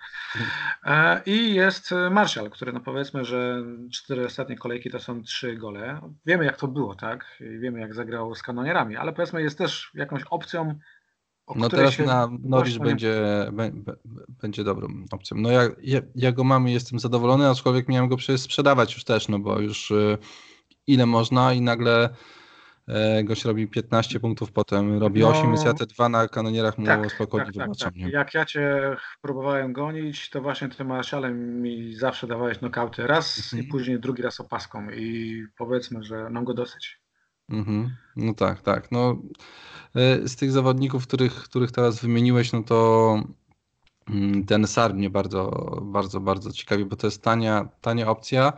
A: E, I jest Marshall, który no powiedzmy, że cztery ostatnie kolejki to są trzy gole. Wiemy jak to było, tak? I wiemy jak zagrał z kanonierami, ale powiedzmy jest też jakąś opcją
B: no teraz na Norwich będzie, będzie dobrą opcją. No ja, ja, ja, go mam i jestem zadowolony, aczkolwiek miałem go przecież sprzedawać już też, no bo już y, ile można i nagle E, gość robi 15 punktów, potem robi
A: No.
B: 8, więc ja te dwa na kanonierach mu
A: Tak,
B: spokojnie
A: tak, tak,
B: wybaczam.
A: tak.
B: nie?
A: Jak ja cię próbowałem gonić, to właśnie tym marszalem mi zawsze dawałeś nokauty raz
B: Mhm.
A: i później drugi raz opaską i powiedzmy, że mam go dosyć.
B: Mhm. No tak, tak. No, e, z tych zawodników, których, których teraz wymieniłeś, no to mm, ten SAR mnie bardzo, bardzo, bardzo ciekawi, bo to jest tania, tania opcja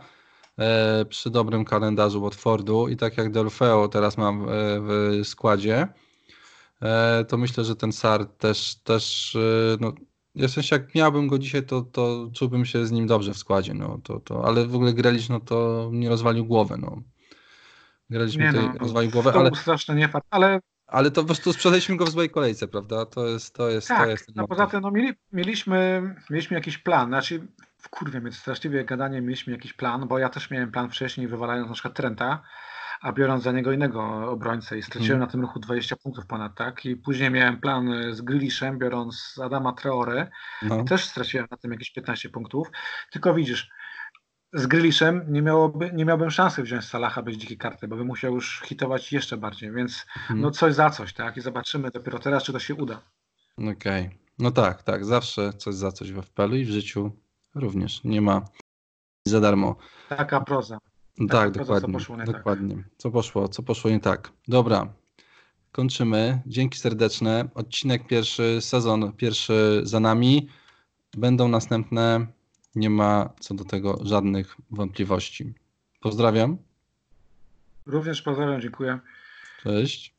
B: e, przy dobrym kalendarzu Watfordu i tak jak Delfeo teraz mam e, w składzie, to myślę, że ten SAR też, też no, ja w sensie jak miałbym go dzisiaj, to, to czułbym się z nim dobrze w składzie, no, to, to, ale w ogóle Grealish, no to mnie rozwalił głowę, no.
A: Nie
B: tutaj
A: no,
B: rozwalił głowę,
A: to
B: ale
A: był straszny niefart, ale
B: ale to po prostu sprzedaliśmy go w złej kolejce, prawda? To jest, to jest, to
A: tak,
B: jest ten
A: no poza tym no, mieli, mieliśmy, mieliśmy jakiś plan, znaczy kurwa mnie straszliwie gadanie, mieliśmy jakiś plan, bo ja też miałem plan wcześniej wywalając na przykład Trenta, a biorąc za niego innego obrońcę i straciłem
B: Mhm.
A: na tym ruchu 20 punktów ponad, tak? I później miałem plan z Grealishem, biorąc Adama Traore,
B: No,
A: też straciłem na tym jakieś 15 punktów. Tylko widzisz, z Grealishem nie, miałoby, nie miałbym szansy wziąć Salaha bez dzikiej karty, bo bym musiał już hitować jeszcze bardziej, więc
B: mhm.
A: no coś za coś, tak? I zobaczymy dopiero teraz, czy to się uda.
B: okej. No tak, tak, zawsze coś za coś we FPL-u i w życiu również. Nie ma za darmo.
A: Taka proza.
B: No
A: Taka
B: tak,
A: proza, co
B: dokładnie.
A: poszło nie tak.
B: dokładnie. Co poszło, co poszło nie tak. Dobra, kończymy. Dzięki serdeczne. Odcinek pierwszy, sezon pierwszy za nami. Będą następne. Nie ma co do tego żadnych wątpliwości. Pozdrawiam.
A: Również pozdrawiam, dziękuję.
B: Cześć.